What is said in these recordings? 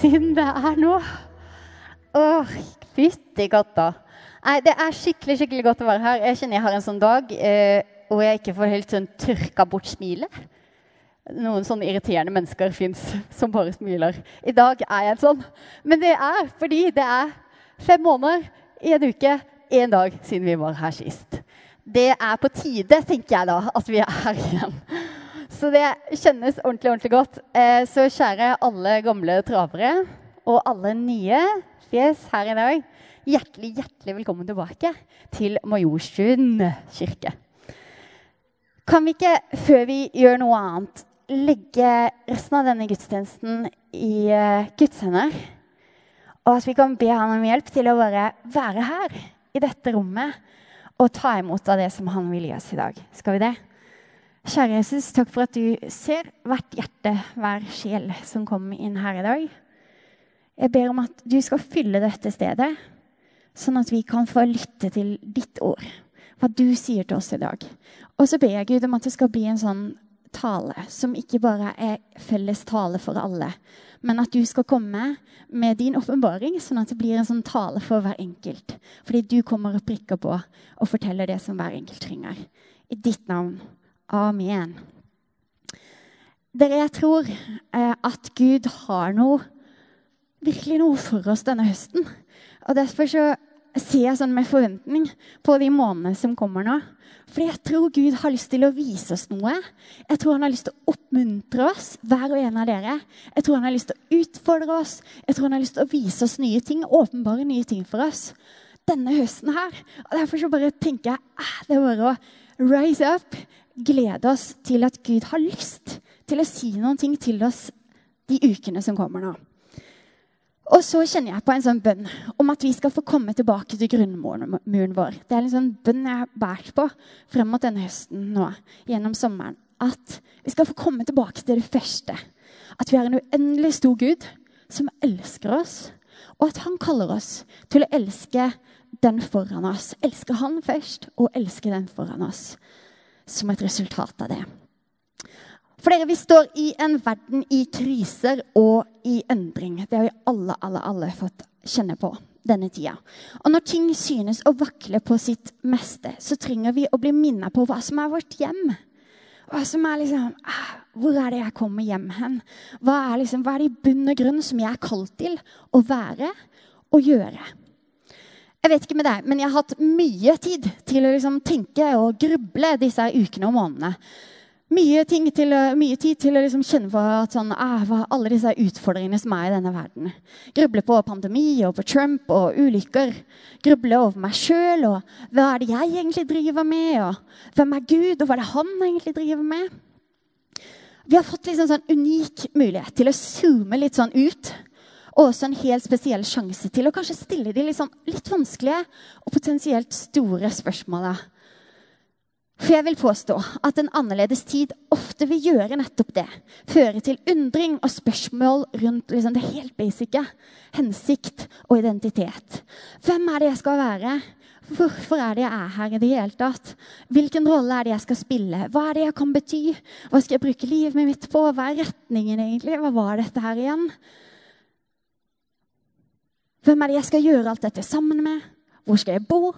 siden det er nå. Åh, fytti katta. Nei, det er skikkelig skikkelig godt å være her. Jeg kjenner jeg har en sånn dag eh, hvor jeg ikke får helt sånn tørka bort smilet. Noen sånne irriterende mennesker fins som bare smiler. I dag er jeg en sånn. Men det er fordi det er fem måneder, en uke, én dag siden vi var her sist. Det er på tide, tenker jeg da, at vi er her igjen. Så det kjennes ordentlig, ordentlig godt. Eh, så kjære alle gamle travere og alle nye fjes her i dag. Hjertelig, hjertelig velkommen tilbake til Majorstuen kirke. Kan vi ikke, før vi gjør noe annet, legge resten av denne gudstjenesten i uh, Guds hender? Og at vi kan be han om hjelp til å bare være her i dette rommet og ta imot av det som han vil gi oss i dag. Skal vi det? Kjære Jesus, takk for at du ser hvert hjerte, hver sjel som kommer inn her i dag. Jeg ber om at du skal fylle dette stedet, sånn at vi kan få lytte til ditt ord. Hva du sier til oss i dag. Og så ber jeg Gud om at det skal bli en sånn tale som ikke bare er felles tale for alle, men at du skal komme med din åpenbaring, sånn at det blir en sånn tale for hver enkelt. Fordi du kommer og prikker på og forteller det som hver enkelt trenger. I ditt navn. Amen. Dere, jeg tror eh, at Gud har noe virkelig noe for oss denne høsten. Og Derfor så ser jeg sånn med forventning på de månedene som kommer nå. Fordi jeg tror Gud har lyst til å vise oss noe. Jeg tror han har lyst til å oppmuntre oss, hver og en av dere. Jeg tror han har lyst til å utfordre oss. Jeg tror han har lyst til å vise oss nye ting, åpenbare nye ting for oss. Denne høsten her. Og Derfor så bare tenker jeg ah, det er bare å rise up. Glede oss til at Gud har lyst til å si noen ting til oss de ukene som kommer nå. Og så kjenner jeg på en sånn bønn om at vi skal få komme tilbake til grunnmuren vår. Det er en sånn bønn jeg har båret på frem mot denne høsten nå, gjennom sommeren. At vi skal få komme tilbake til det første. At vi har en uendelig stor Gud som elsker oss, og at han kaller oss til å elske den foran oss. Elske han først, og elske den foran oss. Som et resultat av det. For dere, Vi står i en verden i kriser og i endring. Det har vi alle, alle, alle fått kjenne på denne tida. Og når ting synes å vakle på sitt meste, så trenger vi å bli minnet på hva som er vårt hjem. Hva som er liksom, ah, Hvor er det jeg kommer hjem hen? Hva er, liksom, hva er det i bunn og grunn som jeg er kalt til å være og gjøre? Jeg vet ikke med deg, men jeg har hatt mye tid til å liksom tenke og gruble disse ukene og månedene. Mye, til, mye, tid til å liksom kjenne på sånn, ah, alle disse utfordringene som er i denne verden. Gruble på pandemi og på Trump og ulykker. Gruble over meg sjøl og hva er det jeg egentlig driver med? og Hvem er Gud, og hva er det han egentlig driver med? Vi har fått liksom sånn unik mulighet til å zoome litt sånn ut. Og også en helt spesiell sjanse til å kanskje stille de sånn, litt vanskelige og potensielt store spørsmåla for jeg vil påstå at en annerledes tid ofte vil gjøre nettopp det. Føre til undring og spørsmål rundt liksom det helt basice. Hensikt og identitet. Hvem er det jeg skal være? Hvorfor er det jeg er her i det hele tatt? Hvilken rolle er det jeg skal spille? Hva er det jeg kan bety? Hva skal jeg bruke livet mitt på? Hva er retningen egentlig? Hva var dette her igjen? Hvem er det jeg skal gjøre alt dette sammen med? Hvor skal jeg bo?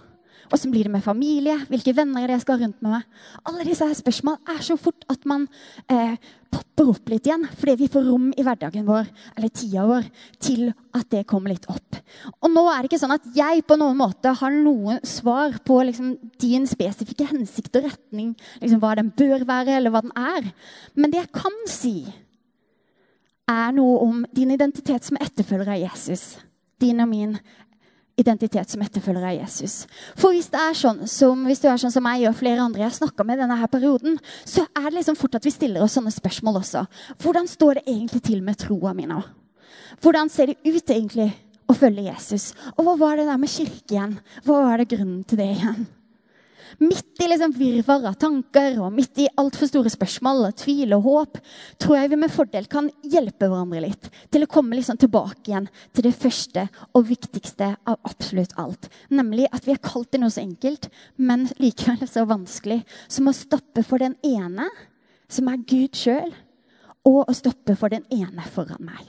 Åssen blir det med familie? Hvilke venner er det jeg skal ha rundt med meg? Alle disse her spørsmål er så fort at man eh, popper opp litt igjen fordi vi får rom i hverdagen vår eller tida vår til at det kommer litt opp. Og nå er det ikke sånn at jeg på noen måte har noen svar på liksom, din spesifikke hensikt og retning, liksom, hva den bør være, eller hva den er. Men det jeg kan si, er noe om din identitet som etterfølger av Jesus. Din og min identitet som etterfølger av Jesus. For hvis, det er sånn som, hvis du er sånn som meg og flere andre jeg snakka med denne her perioden, så er det liksom fort at vi stiller oss sånne spørsmål også. Hvordan står det egentlig til med troa mi nå? Hvordan ser det ut egentlig å følge Jesus? Og hva var det der med kirke igjen? Hva var det grunnen til det igjen? Midt i liksom virvar av tanker og midt i altfor store spørsmål, tvil og håp, tror jeg vi med fordel kan hjelpe hverandre litt til å komme liksom tilbake igjen til det første og viktigste av absolutt alt. Nemlig at vi er kalt til noe så enkelt, men likevel så vanskelig som å stoppe for den ene, som er Gud sjøl, og å stoppe for den ene foran meg.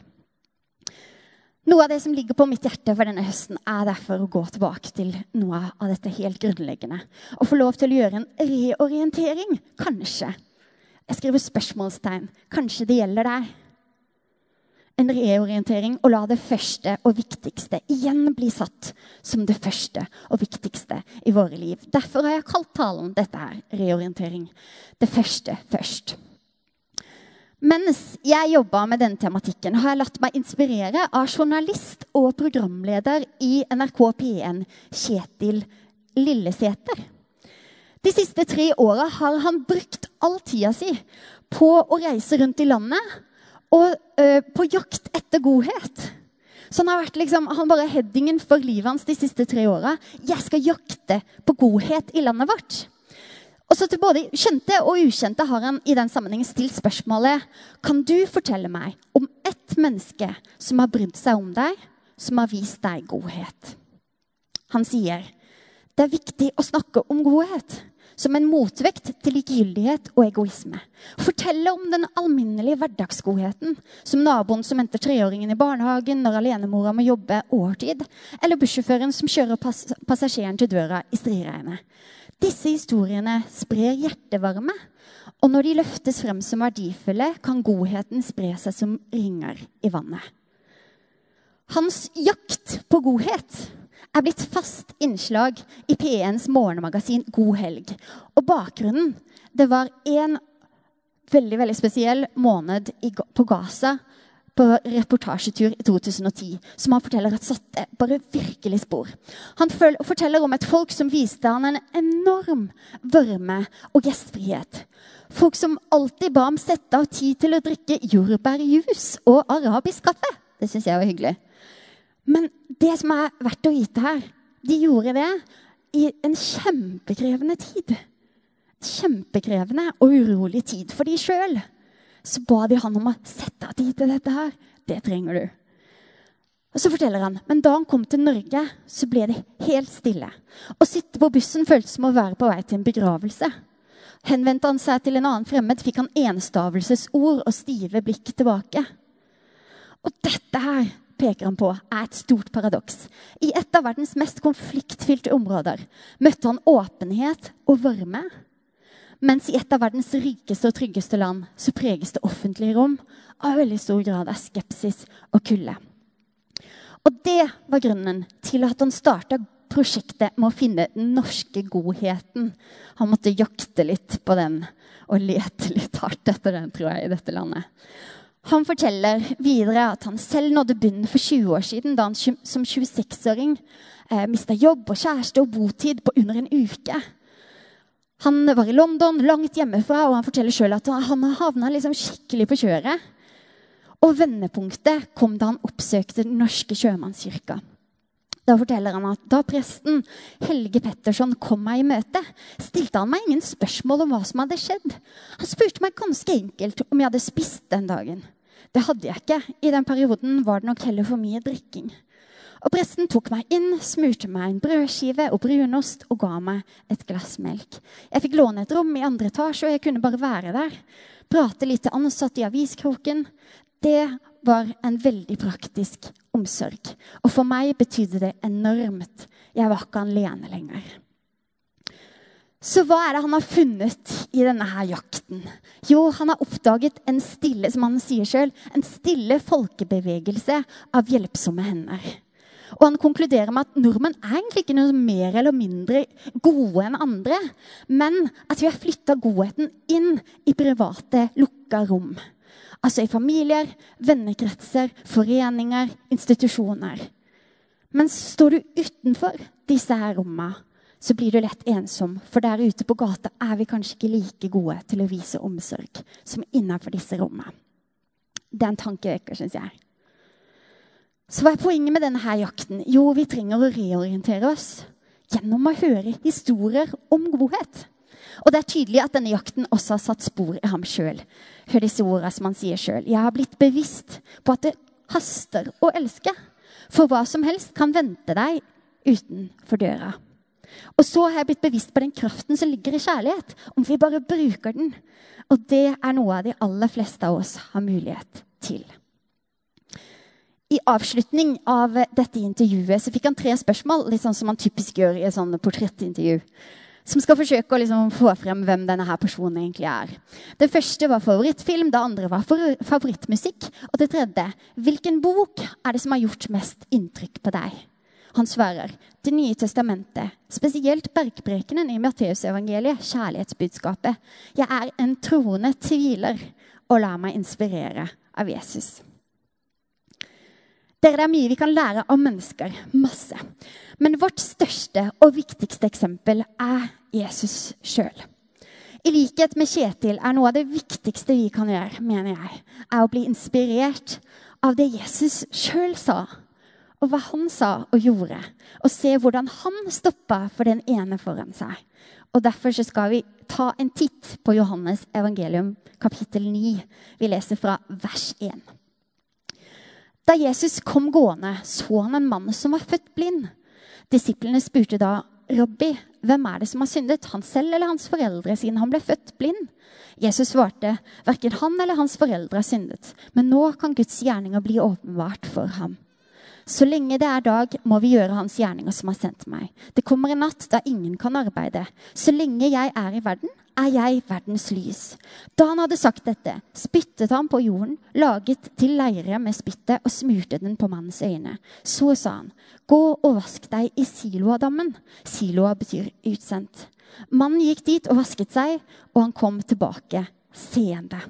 Noe av det som ligger på mitt hjerte for denne høsten, er derfor å gå tilbake til noe av dette helt grunnleggende. Og få lov til å gjøre en reorientering, kanskje. Jeg skriver spørsmålstegn. Kanskje det gjelder deg. En reorientering og la det første og viktigste igjen bli satt som det første og viktigste i våre liv. Derfor har jeg kalt talen dette her reorientering. Det første først. Mens jeg jobba med denne tematikken, har jeg latt meg inspirere av journalist og programleder i NRK P1, Kjetil Lillesæter. De siste tre åra har han brukt all tida si på å reise rundt i landet og ø, på jakt etter godhet. Så han har vært liksom, han bare headingen for livet hans de siste tre åra. Jeg skal jakte på godhet i landet vårt. Og så til både kjente og ukjente har han i den sammenhengen stilt spørsmålet Kan du fortelle meg om ett menneske som har brydd seg om deg, som har vist deg godhet? Han sier det er viktig å snakke om godhet som en motvekt til likegyldighet og egoisme. Fortelle om den alminnelige hverdagsgodheten, som naboen som henter treåringen i barnehagen når alenemora må jobbe overtid, eller bussjåføren som kjører pass passasjeren til døra i striregnet. Disse historiene sprer hjertevarme, og når de løftes frem som verdifulle, kan godheten spre seg som ringer i vannet. Hans jakt på godhet er blitt fast innslag i P1s morgenmagasin God helg. Og bakgrunnen det var en veldig veldig spesiell måned på Gaza på reportasjetur i 2010, som han forteller at satte bare virkelig spor. Han forteller om et folk som viste han en enorm varme og gjestfrihet. Folk som alltid ba ham sette av tid til å drikke jordbærjus og arabisk kaffe. Det syns jeg var hyggelig. Men det som er verdt å vite her, de gjorde det i en kjempekrevende tid. Kjempekrevende og urolig tid for de sjøl så ba de han om å sette av tid til dette her. Det trenger du. Og Så forteller han men da han kom til Norge, så ble det helt stille. Å sitte på bussen føltes som å være på vei til en begravelse. Henvendte han seg til en annen fremmed, fikk han enstavelsesord og stive blikk tilbake. Og dette her peker han på er et stort paradoks. I et av verdens mest konfliktfylte områder møtte han åpenhet og varme mens i et av verdens rikeste og tryggeste land så preges det offentlige rom av veldig stor grad av skepsis og kulde. Og det var grunnen til at han starta prosjektet med å finne den norske godheten. Han måtte jakte litt på den og lete litt hardt etter den, tror jeg, i dette landet. Han forteller videre at han selv nådde bunnen for 20 år siden da han som 26-åring eh, mista jobb og kjæreste og botid på under en uke. Han var i London, langt hjemmefra, og han forteller sjøl at han havna liksom skikkelig på kjøret. Og vendepunktet kom da han oppsøkte Den norske sjømannskirka. Da forteller han at da presten Helge Petterson kom meg i møte, stilte han meg ingen spørsmål om hva som hadde skjedd. Han spurte meg ganske enkelt om jeg hadde spist den dagen. Det hadde jeg ikke. I den perioden var det nok heller for mye drikking. Og Presten tok meg inn, smurte meg en brødskive og brunost og ga meg et glass melk. Jeg fikk låne et rom i andre etasje, og jeg kunne bare være der. Prate litt til ansatte i aviskroken. Det var en veldig praktisk omsorg. Og for meg betydde det enormt. Jeg var ikke alene lenger. Så hva er det han har funnet i denne her jakten? Jo, han har oppdaget en stille som han sier selv, en stille folkebevegelse av hjelpsomme hender. Og han konkluderer med at nordmenn er egentlig ikke noe mer eller mindre gode enn andre, men at vi har flytta godheten inn i private, lukka rom. Altså i familier, vennekretser, foreninger, institusjoner. Men står du utenfor disse her rommene, så blir du lett ensom. For der ute på gata er vi kanskje ikke like gode til å vise omsorg som innenfor disse rommene. Det er en tankevekker, syns jeg. Så hva er poenget med denne her jakten? Jo, vi trenger å reorientere oss gjennom å høre historier om godhet. Og det er tydelig at denne jakten også har satt spor i ham sjøl. Hør disse ordene som han sier sjøl. Jeg har blitt bevisst på at det haster å elske. For hva som helst kan vente deg utenfor døra. Og så har jeg blitt bevisst på den kraften som ligger i kjærlighet, om vi bare bruker den. Og det er noe av de aller fleste av oss har mulighet til. I avslutning av dette intervjuet så fikk han tre spørsmål, litt sånn som man typisk gjør i et sånt portrettintervju. Som skal forsøke å liksom få frem hvem denne her personen egentlig er. Det første var favorittfilm, det andre var favorittmusikk. Og det tredje hvilken bok er det som har gjort mest inntrykk på deg? Han svarer Det nye testamentet, spesielt bergprekenen i Matteusevangeliet, kjærlighetsbudskapet. Jeg er en troende tviler og lar meg inspirere av Jesus. Dere, Det er mye vi kan lære av mennesker. Masse. Men vårt største og viktigste eksempel er Jesus sjøl. I likhet med Kjetil er noe av det viktigste vi kan gjøre, mener jeg, er å bli inspirert av det Jesus sjøl sa og hva han sa og gjorde, og se hvordan han stoppa for den ene foran seg. Og Derfor skal vi ta en titt på Johannes evangelium kapittel 9. Vi leser fra vers 1. Da Jesus kom gående, så han en mann som var født blind. Disiplene spurte da, 'Robbi, hvem er det som har syndet, han selv eller hans foreldre, siden han ble født blind?' Jesus svarte, 'Verken han eller hans foreldre har syndet.' 'Men nå kan Guds gjerninger bli åpenbart for ham.' Så lenge det er dag, må vi gjøre Hans gjerninger som har sendt meg. Det kommer en natt da ingen kan arbeide. Så lenge jeg er i verden, er jeg verdens lys. Da han hadde sagt dette, spyttet han på jorden, laget til leire med spyttet og smurte den på mannens øyne. Så sa han, gå og vask deg i Siloadammen. Siloa betyr utsendt. Mannen gikk dit og vasket seg, og han kom tilbake seende.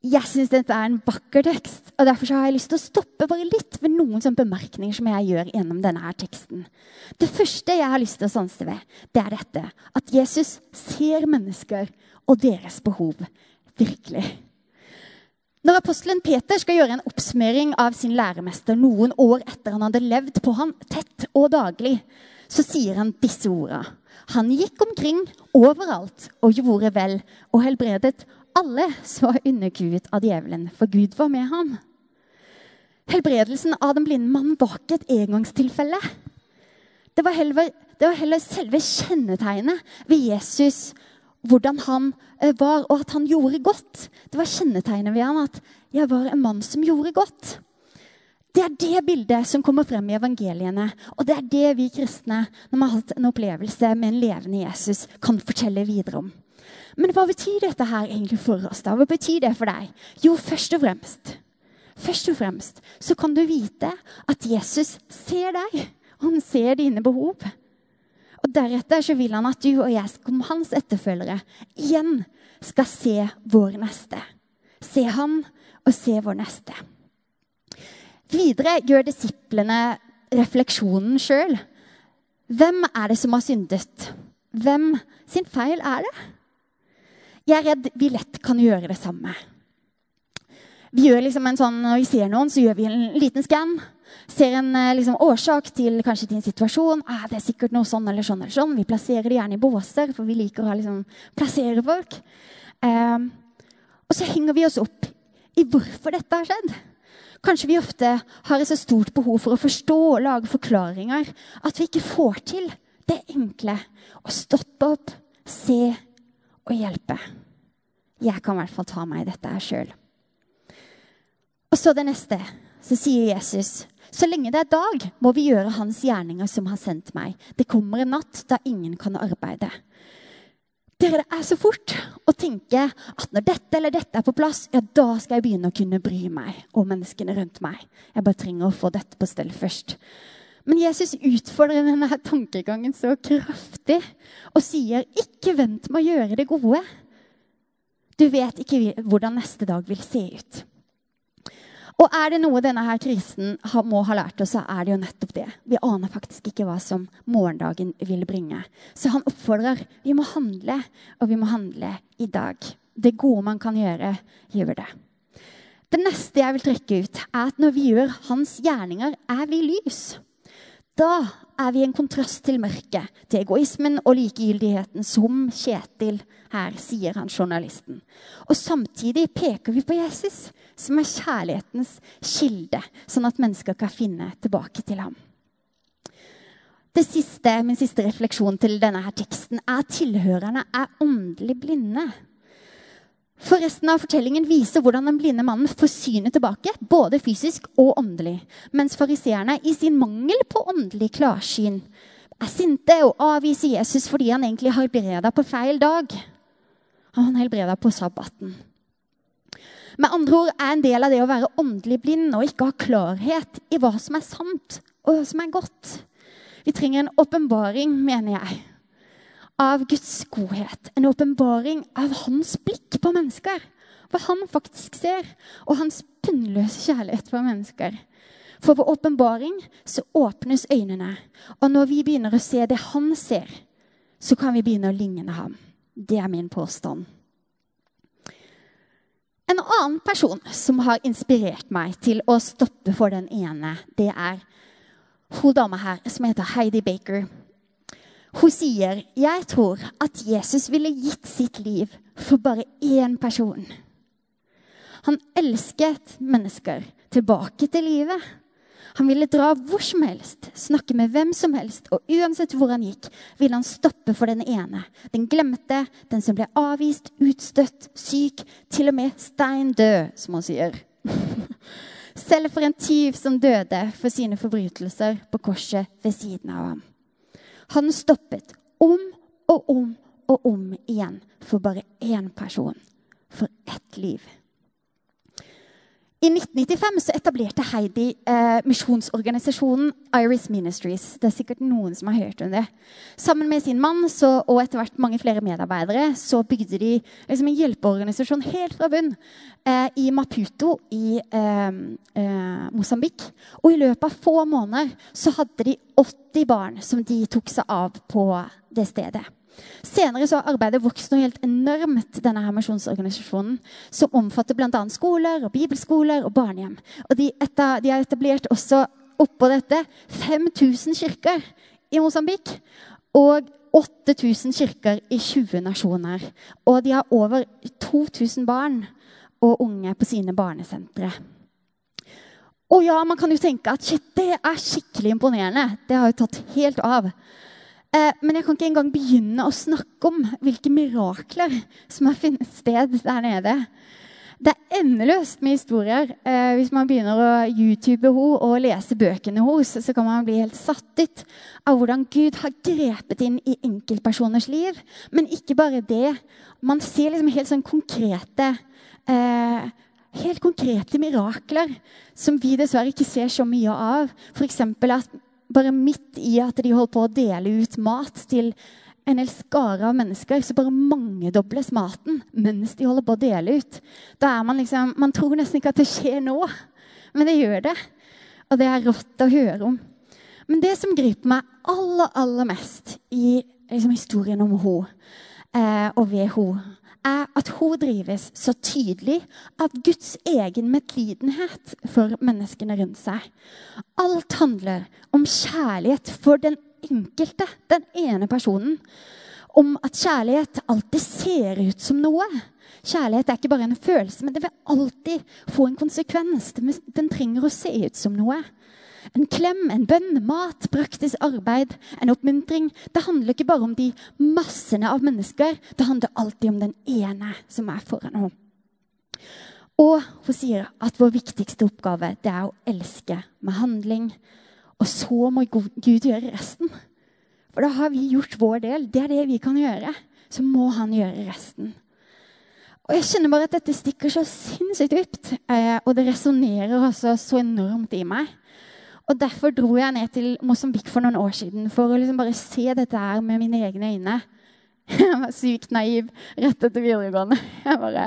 Jeg syns dette er en vakker tekst, og derfor har jeg lyst til å stoppe bare litt ved noen sånne bemerkninger som jeg gjør gjennom denne her teksten. Det første jeg har lyst til å sanse ved, det er dette at Jesus ser mennesker og deres behov. Virkelig. Når apostelen Peter skal gjøre en oppsummering av sin læremester noen år etter han hadde levd på han tett og daglig, så sier han disse orda. Han gikk omkring overalt og gjorde vel og helbredet alle som var underkuet av djevelen, for Gud var med ham. Helbredelsen av den blinde mannen var ikke et engangstilfelle. Det var, heller, det var heller selve kjennetegnet ved Jesus, hvordan han eh, var, og at han gjorde godt. Det var kjennetegnet ved ham at 'jeg var en mann som gjorde godt'. Det er det bildet som kommer frem i evangeliene. Og det er det vi kristne, når vi har hatt en opplevelse med en levende Jesus, kan fortelle videre om. Men hva betyr dette her egentlig for oss? da? Hva betyr det for deg? Jo, først og fremst Først og fremst så kan du vite at Jesus ser deg. Og han ser dine behov. Og Deretter så vil han at du og jeg som hans etterfølgere igjen skal se vår neste. Se han og se vår neste. Videre gjør disiplene refleksjonen sjøl. Hvem er det som har syndet? Hvem sin feil er det? Jeg er redd vi lett kan gjøre det samme. Vi gjør liksom en sånn, Når vi ser noen, så gjør vi en liten skann. Ser en eh, liksom, årsak til kanskje din situasjon. Ah, det er sikkert noe sånn eller sånn. eller sånn. Vi plasserer det gjerne i båser, for vi liker å liksom, plassere folk. Eh, og så henger vi oss opp i hvorfor dette har skjedd. Kanskje vi ofte har et så stort behov for å forstå og lage forklaringer at vi ikke får til det enkle å stoppe opp, se og hjelpe. Jeg kan i hvert fall ta meg i dette her sjøl. Og så det neste. Så sier Jesus så lenge det er dag, må vi gjøre hans gjerninger som har sendt meg. Det kommer en natt da ingen kan arbeide. Dere, Det er så fort å tenke at når dette eller dette er på plass, ja, da skal jeg begynne å kunne bry meg om menneskene rundt meg. Jeg bare trenger å få dette på stell først. Men Jesus utfordrer denne tankegangen så kraftig og sier, 'Ikke vent med å gjøre det gode.' Du vet ikke hvordan neste dag vil se ut. Og er det noe denne her krisen må ha lært oss, så er det jo nettopp det. Vi aner faktisk ikke hva som morgendagen vil bringe. Så han oppfordrer vi må handle, og vi må handle i dag. Det gode man kan gjøre, gjør det. Det neste jeg vil trekke ut, er at når vi gjør hans gjerninger, er vi lys. Da er vi en kontrast til mørket, til egoismen og likegyldigheten, som Kjetil her, sier han journalisten. Og samtidig peker vi på Jesus, som er kjærlighetens kilde, sånn at mennesker kan finne tilbake til ham. Det siste, min siste refleksjon til denne her teksten er at tilhørerne er åndelig blinde. For resten av fortellingen viser hvordan den blinde mannen får synet tilbake, både fysisk og åndelig, mens fariseerne i sin mangel på åndelig klarsyn er sinte og avviser Jesus fordi han egentlig har helbreda på feil dag. Han helbreda på sabbaten. Med andre ord er en del av det å være åndelig blind og ikke ha klarhet i hva som er sant og hva som er godt. Vi trenger en åpenbaring, mener jeg, av Guds godhet. En åpenbaring av hans blikk på mennesker. Hva han faktisk ser. Og hans bunnløse kjærlighet for mennesker. For ved åpenbaring så åpnes øynene. Og når vi begynner å se det han ser, så kan vi begynne å ligne ham. Det er min påstand. En annen person som har inspirert meg til å stoppe for den ene, det er hun dama her som heter Heidi Baker. Hun sier, 'Jeg tror at Jesus ville gitt sitt liv for bare én person.' Han elsket mennesker tilbake til livet. Han ville dra hvor som helst, snakke med hvem som helst, og uansett hvor han gikk, ville han stoppe for den ene. Den glemte, den som ble avvist, utstøtt, syk, til og med stein død, som han sier. Selv for en tyv som døde for sine forbrytelser på korset ved siden av ham. Han stoppet om og om og om igjen for bare én person. For ett liv. I 1995 så etablerte Heidi eh, misjonsorganisasjonen Iris Ministries. Det er sikkert noen som har hørt om det. Sammen med sin mann så, og etter hvert mange flere medarbeidere så bygde de liksom, en hjelpeorganisasjon helt fra bunn eh, i Maputo i eh, eh Mosambik. Og i løpet av få måneder så hadde de 80 barn som de tok seg av på det stedet. Senere så har arbeidet vokst noe helt enormt, denne her misjonsorganisasjonen, som omfatter bl.a. skoler, og bibelskoler og barnehjem. Og de, etter, de har etablert også oppå dette 5000 kirker i Mosambik. Og 8000 kirker i 20 nasjoner. Og de har over 2000 barn og unge på sine barnesentre. Og ja, man kan jo tenke at shit, det er skikkelig imponerende. Det har jo tatt helt av. Eh, men jeg kan ikke engang begynne å snakke om hvilke mirakler som har funnet sted der nede. Det er endeløst med historier. Eh, hvis man begynner å YouTube henne og lese bøkene hennes, så kan man bli helt satt ut av hvordan Gud har grepet inn i enkeltpersoners liv. Men ikke bare det. Man ser liksom helt sånn konkrete eh, Helt konkrete mirakler som vi dessverre ikke ser så mye av. F.eks. at bare midt i at de holdt på å dele ut mat til en hel skare av mennesker, så bare mangedobles maten mens de holder på å dele ut. Da er Man liksom, man tror nesten ikke at det skjer nå, men det gjør det. Og det er rått å høre om. Men det som griper meg aller, aller mest i liksom, historien om henne eh, og ved henne, er at hun drives så tydelig av Guds egen medlidenhet for menneskene rundt seg. Alt handler om kjærlighet for den enkelte, den ene personen. Om at kjærlighet alltid ser ut som noe. Kjærlighet er ikke bare en følelse, men det vil alltid få en konsekvens. Den trenger å se ut som noe. En klem, en bønn, mat, praktisk arbeid, en oppmuntring. Det handler ikke bare om de massene av mennesker. Det handler alltid om den ene som er foran henne. Og hun sier at vår viktigste oppgave det er å elske med handling. Og så må Gud gjøre resten. For da har vi gjort vår del. Det er det vi kan gjøre. Så må han gjøre resten. Og jeg kjenner bare at dette stikker så sinnssykt dypt. Eh, og det resonnerer også så enormt i meg. Og Derfor dro jeg ned til Mosambik for noen år siden for å liksom bare se dette her med mine egne øyne. Jeg var sykt naiv rett etter videregående. Jeg bare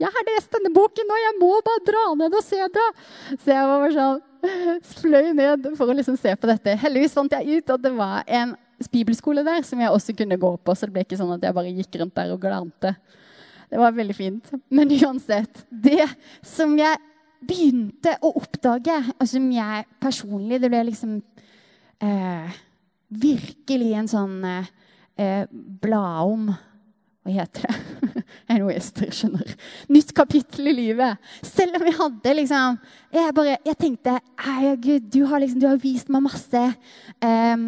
'Jeg har lest denne boken, og jeg må bare dra ned og se det!' Så jeg var bare sånn fløy ned for å liksom se på dette. Heldigvis fant jeg ut at det var en bibelskole der som jeg også kunne gå på, så det ble ikke sånn at jeg bare gikk rundt der og glante. Det var veldig fint. Men uansett Det som jeg begynte å oppdage, og som jeg personlig Det ble liksom eh, virkelig en sånn eh, bladom Hva heter det? Anyways, dere skjønner. Nytt kapittel i livet. Selv om jeg hadde liksom Jeg, bare, jeg tenkte Gud, du har, liksom, du har vist meg masse eh,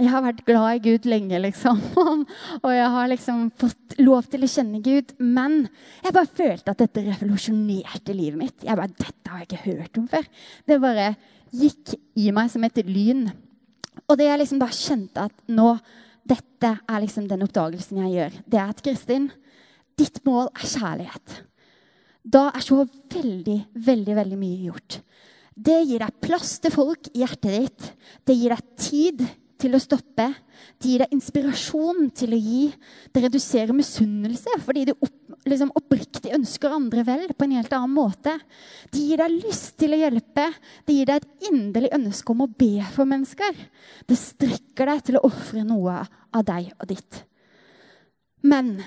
Jeg har vært glad i Gud lenge, liksom. Og jeg har liksom fått lov til å kjenne Gud. Men jeg bare følte at dette revolusjonerte livet mitt. Jeg bare, Dette har jeg ikke hørt om før. Det bare gikk i meg som et lyn. Og det jeg liksom bare kjente at nå Dette er liksom den oppdagelsen jeg gjør. Det er at Kristin, ditt mål er kjærlighet. Da er så veldig, veldig, veldig mye gjort. Det gir deg plass til folk i hjertet ditt. Det gir deg tid til å stoppe. Det gir deg inspirasjon til å gi. Det reduserer misunnelse fordi du opp, liksom oppriktig ønsker andre vel på en helt annen måte. Det gir deg lyst til å hjelpe. Det gir deg et inderlig ønske om å be for mennesker. Det strekker deg til å ofre noe av deg og ditt. Men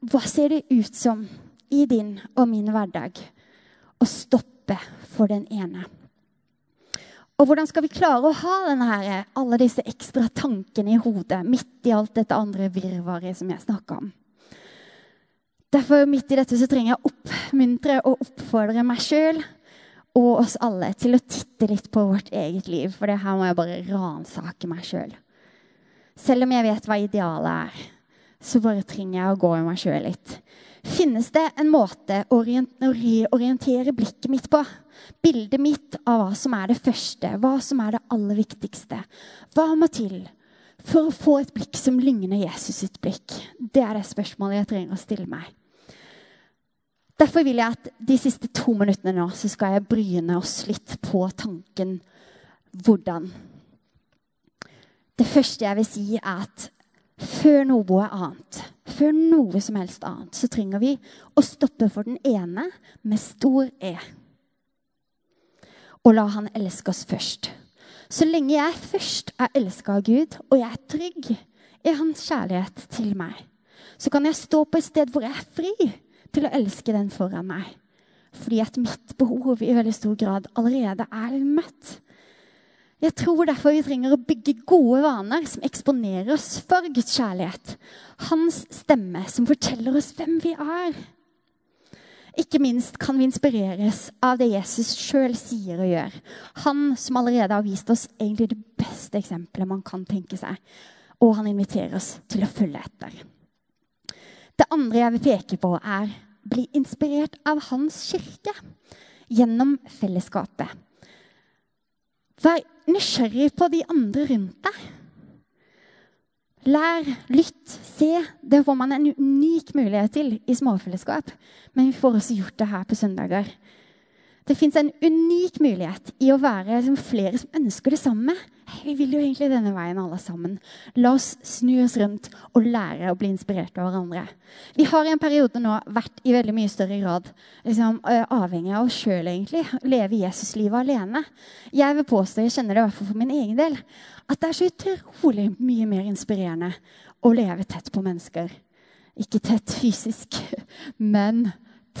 hva ser det ut som i din og min hverdag å stoppe for den ene? Og hvordan skal vi klare å ha her, alle disse ekstra tankene i hodet midt i alt dette andre virvaret som jeg snakka om? Derfor midt i dette så trenger jeg å oppmuntre og oppfordre meg sjøl og oss alle til å titte litt på vårt eget liv. For det her må jeg bare ransake meg sjøl. Selv. selv om jeg vet hva idealet er, så bare trenger jeg å gå i meg sjøl litt. Finnes det en måte å reorientere blikket mitt på? Bildet mitt av hva som er det første, hva som er det aller viktigste. Hva må til for å få et blikk som ligner Jesus sitt blikk? Det er det spørsmålet jeg trenger å stille meg. Derfor vil jeg at de siste to minuttene nå så skal jeg bryne oss litt på tanken hvordan. Det første jeg vil si, er at før noe annet, før noe som helst annet, så trenger vi å stoppe for den ene med stor E. Og la han elske oss først. Så lenge jeg først er elska av Gud, og jeg er trygg i hans kjærlighet til meg, så kan jeg stå på et sted hvor jeg er fri til å elske den foran meg. Fordi at mitt behov i veldig stor grad allerede er møtt. Jeg tror derfor vi trenger å bygge gode vaner som eksponerer oss for Guds kjærlighet. Hans stemme som forteller oss hvem vi er. Ikke minst kan vi inspireres av det Jesus sjøl sier og gjør. Han som allerede har vist oss egentlig det beste eksempelet man kan tenke seg. Og han inviterer oss til å følge etter. Det andre jeg vil peke på, er bli inspirert av hans kirke gjennom fellesskapet. Vær nysgjerrig på de andre rundt deg. Lær, lytt, se. Det får man en unik mulighet til i småfellesskap. Men vi får også gjort det her på søndager. Det fins en unik mulighet i å være liksom, flere som ønsker det samme. Vi vil jo egentlig denne veien, alle sammen. La oss snu oss rundt og lære å bli inspirert av hverandre. Vi har i en periode nå vært i veldig mye større grad liksom, avhengig av oss sjøl, egentlig. Leve Jesuslivet alene. Jeg vil påstå, jeg kjenner det i hvert fall for min egen del, at det er så utrolig mye mer inspirerende å leve tett på mennesker. Ikke tett fysisk, men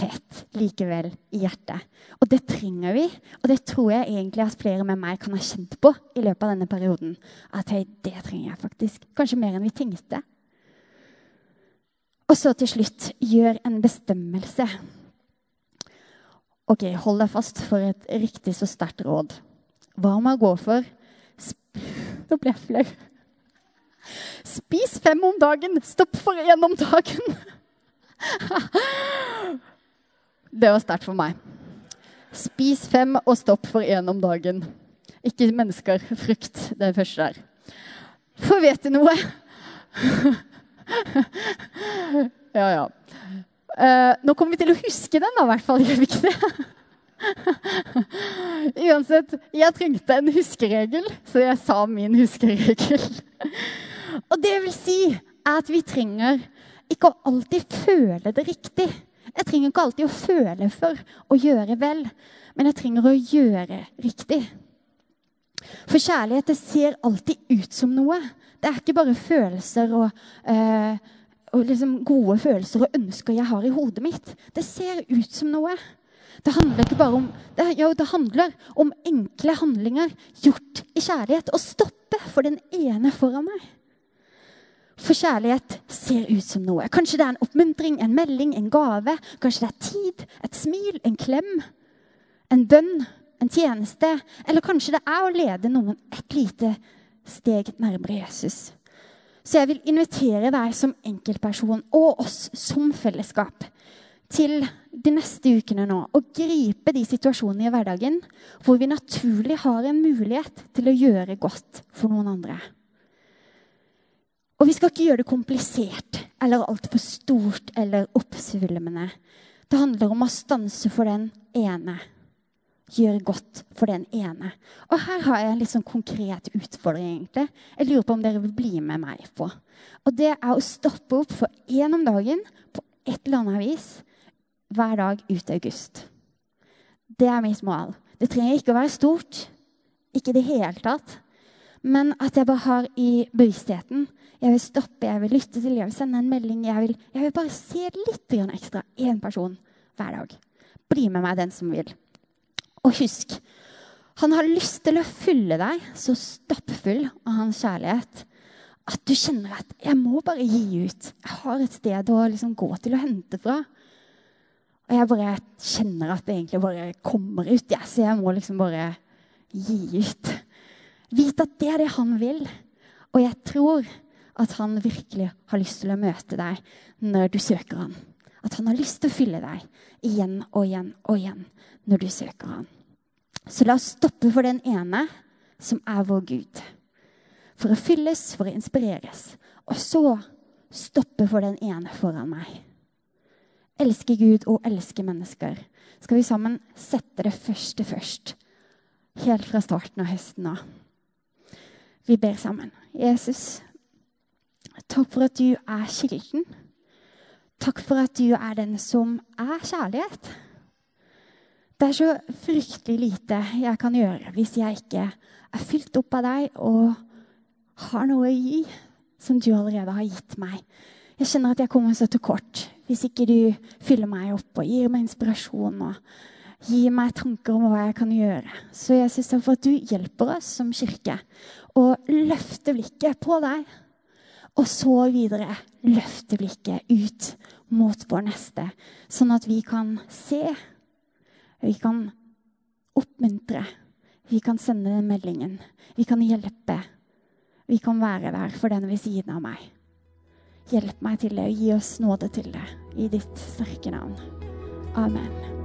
tett likevel i hjertet. Og det trenger vi, og det tror jeg egentlig at flere med meg kan ha kjent på i løpet av denne perioden. At hei, det trenger jeg faktisk. Kanskje mer enn vi tenkte. Og så til slutt gjør en bestemmelse. Ok, hold deg fast for et riktig så sterkt råd. Hva om jeg gå for Nå ble jeg flau. Spis fem om dagen, stopp for én om dagen. Det var sterkt for meg. Spis fem og stopp for én om dagen. Ikke mennesker. Frukt. Det første der. For vet du noe? ja, ja. Uh, nå kommer vi til å huske den, da, i hvert fall. Det? Uansett, jeg trengte en huskeregel, så jeg sa min huskeregel. Og det vil si at vi trenger ikke å alltid føle det riktig. Jeg trenger ikke alltid å føle for å gjøre vel, men jeg trenger å gjøre riktig. For kjærlighet det ser alltid ut som noe. Det er ikke bare følelser og, øh, og liksom gode følelser og ønsker jeg har i hodet mitt. Det ser ut som noe. Det handler ikke bare om det, jo, det handler om enkle handlinger gjort i kjærlighet. Å stoppe for den ene foran meg. For kjærlighet ser ut som noe. Kanskje det er en oppmuntring, en melding, en gave. Kanskje det er tid, et smil, en klem, en bønn, en tjeneste. Eller kanskje det er å lede noen et lite steg nærmere Jesus. Så jeg vil invitere deg som enkeltperson og oss som fellesskap til de neste ukene nå å gripe de situasjonene i hverdagen hvor vi naturlig har en mulighet til å gjøre godt for noen andre. Og vi skal ikke gjøre det komplisert eller altfor stort eller oppsvulmende. Det handler om å stanse for den ene. Gjøre godt for den ene. Og her har jeg en litt sånn konkret utfordring. egentlig. Jeg lurer på om dere vil bli med meg på. Og det er å stoppe opp for én om dagen på et eller annet vis hver dag ut august. Det er mitt mål. Det trenger ikke å være stort. Ikke i det hele tatt. Men at jeg bare har i bevisstheten Jeg vil stoppe, jeg vil lytte til, jeg vil sende en melding. Jeg vil, jeg vil bare se litt ekstra. Én person hver dag. Bli med meg, den som vil. Og husk, han har lyst til å fylle deg så stappfull av hans kjærlighet at du kjenner at 'jeg må bare gi ut'. Jeg har et sted å liksom gå til å hente fra. Og jeg bare kjenner at det egentlig bare kommer ut. Ja, så jeg må liksom bare gi ut. Vite at det er det han vil. Og jeg tror at han virkelig har lyst til å møte deg når du søker han. At han har lyst til å fylle deg igjen og igjen og igjen når du søker han. Så la oss stoppe for den ene som er vår Gud. For å fylles, for å inspireres. Og så stoppe for den ene foran meg elske Gud og elske mennesker, skal vi sammen sette det første først. Helt fra starten av høsten av. Vi ber sammen. Jesus, takk for at du er kilden. Takk for at du er den som er kjærlighet. Det er så fryktelig lite jeg kan gjøre hvis jeg ikke er fylt opp av deg og har noe å gi som du allerede har gitt meg. Jeg kjenner at jeg kommer så til kort hvis ikke du fyller meg opp og gir meg inspirasjon og gir meg tanker om hva jeg kan gjøre. Så jeg takk for at du hjelper oss som kirke å løfte blikket på deg. Og så videre løfte blikket ut mot vår neste, sånn at vi kan se, vi kan oppmuntre, vi kan sende den meldingen, vi kan hjelpe. Vi kan være der for den ved siden av meg. Hjelp meg til det, og gi oss nåde til det. I ditt sterke navn. Amen.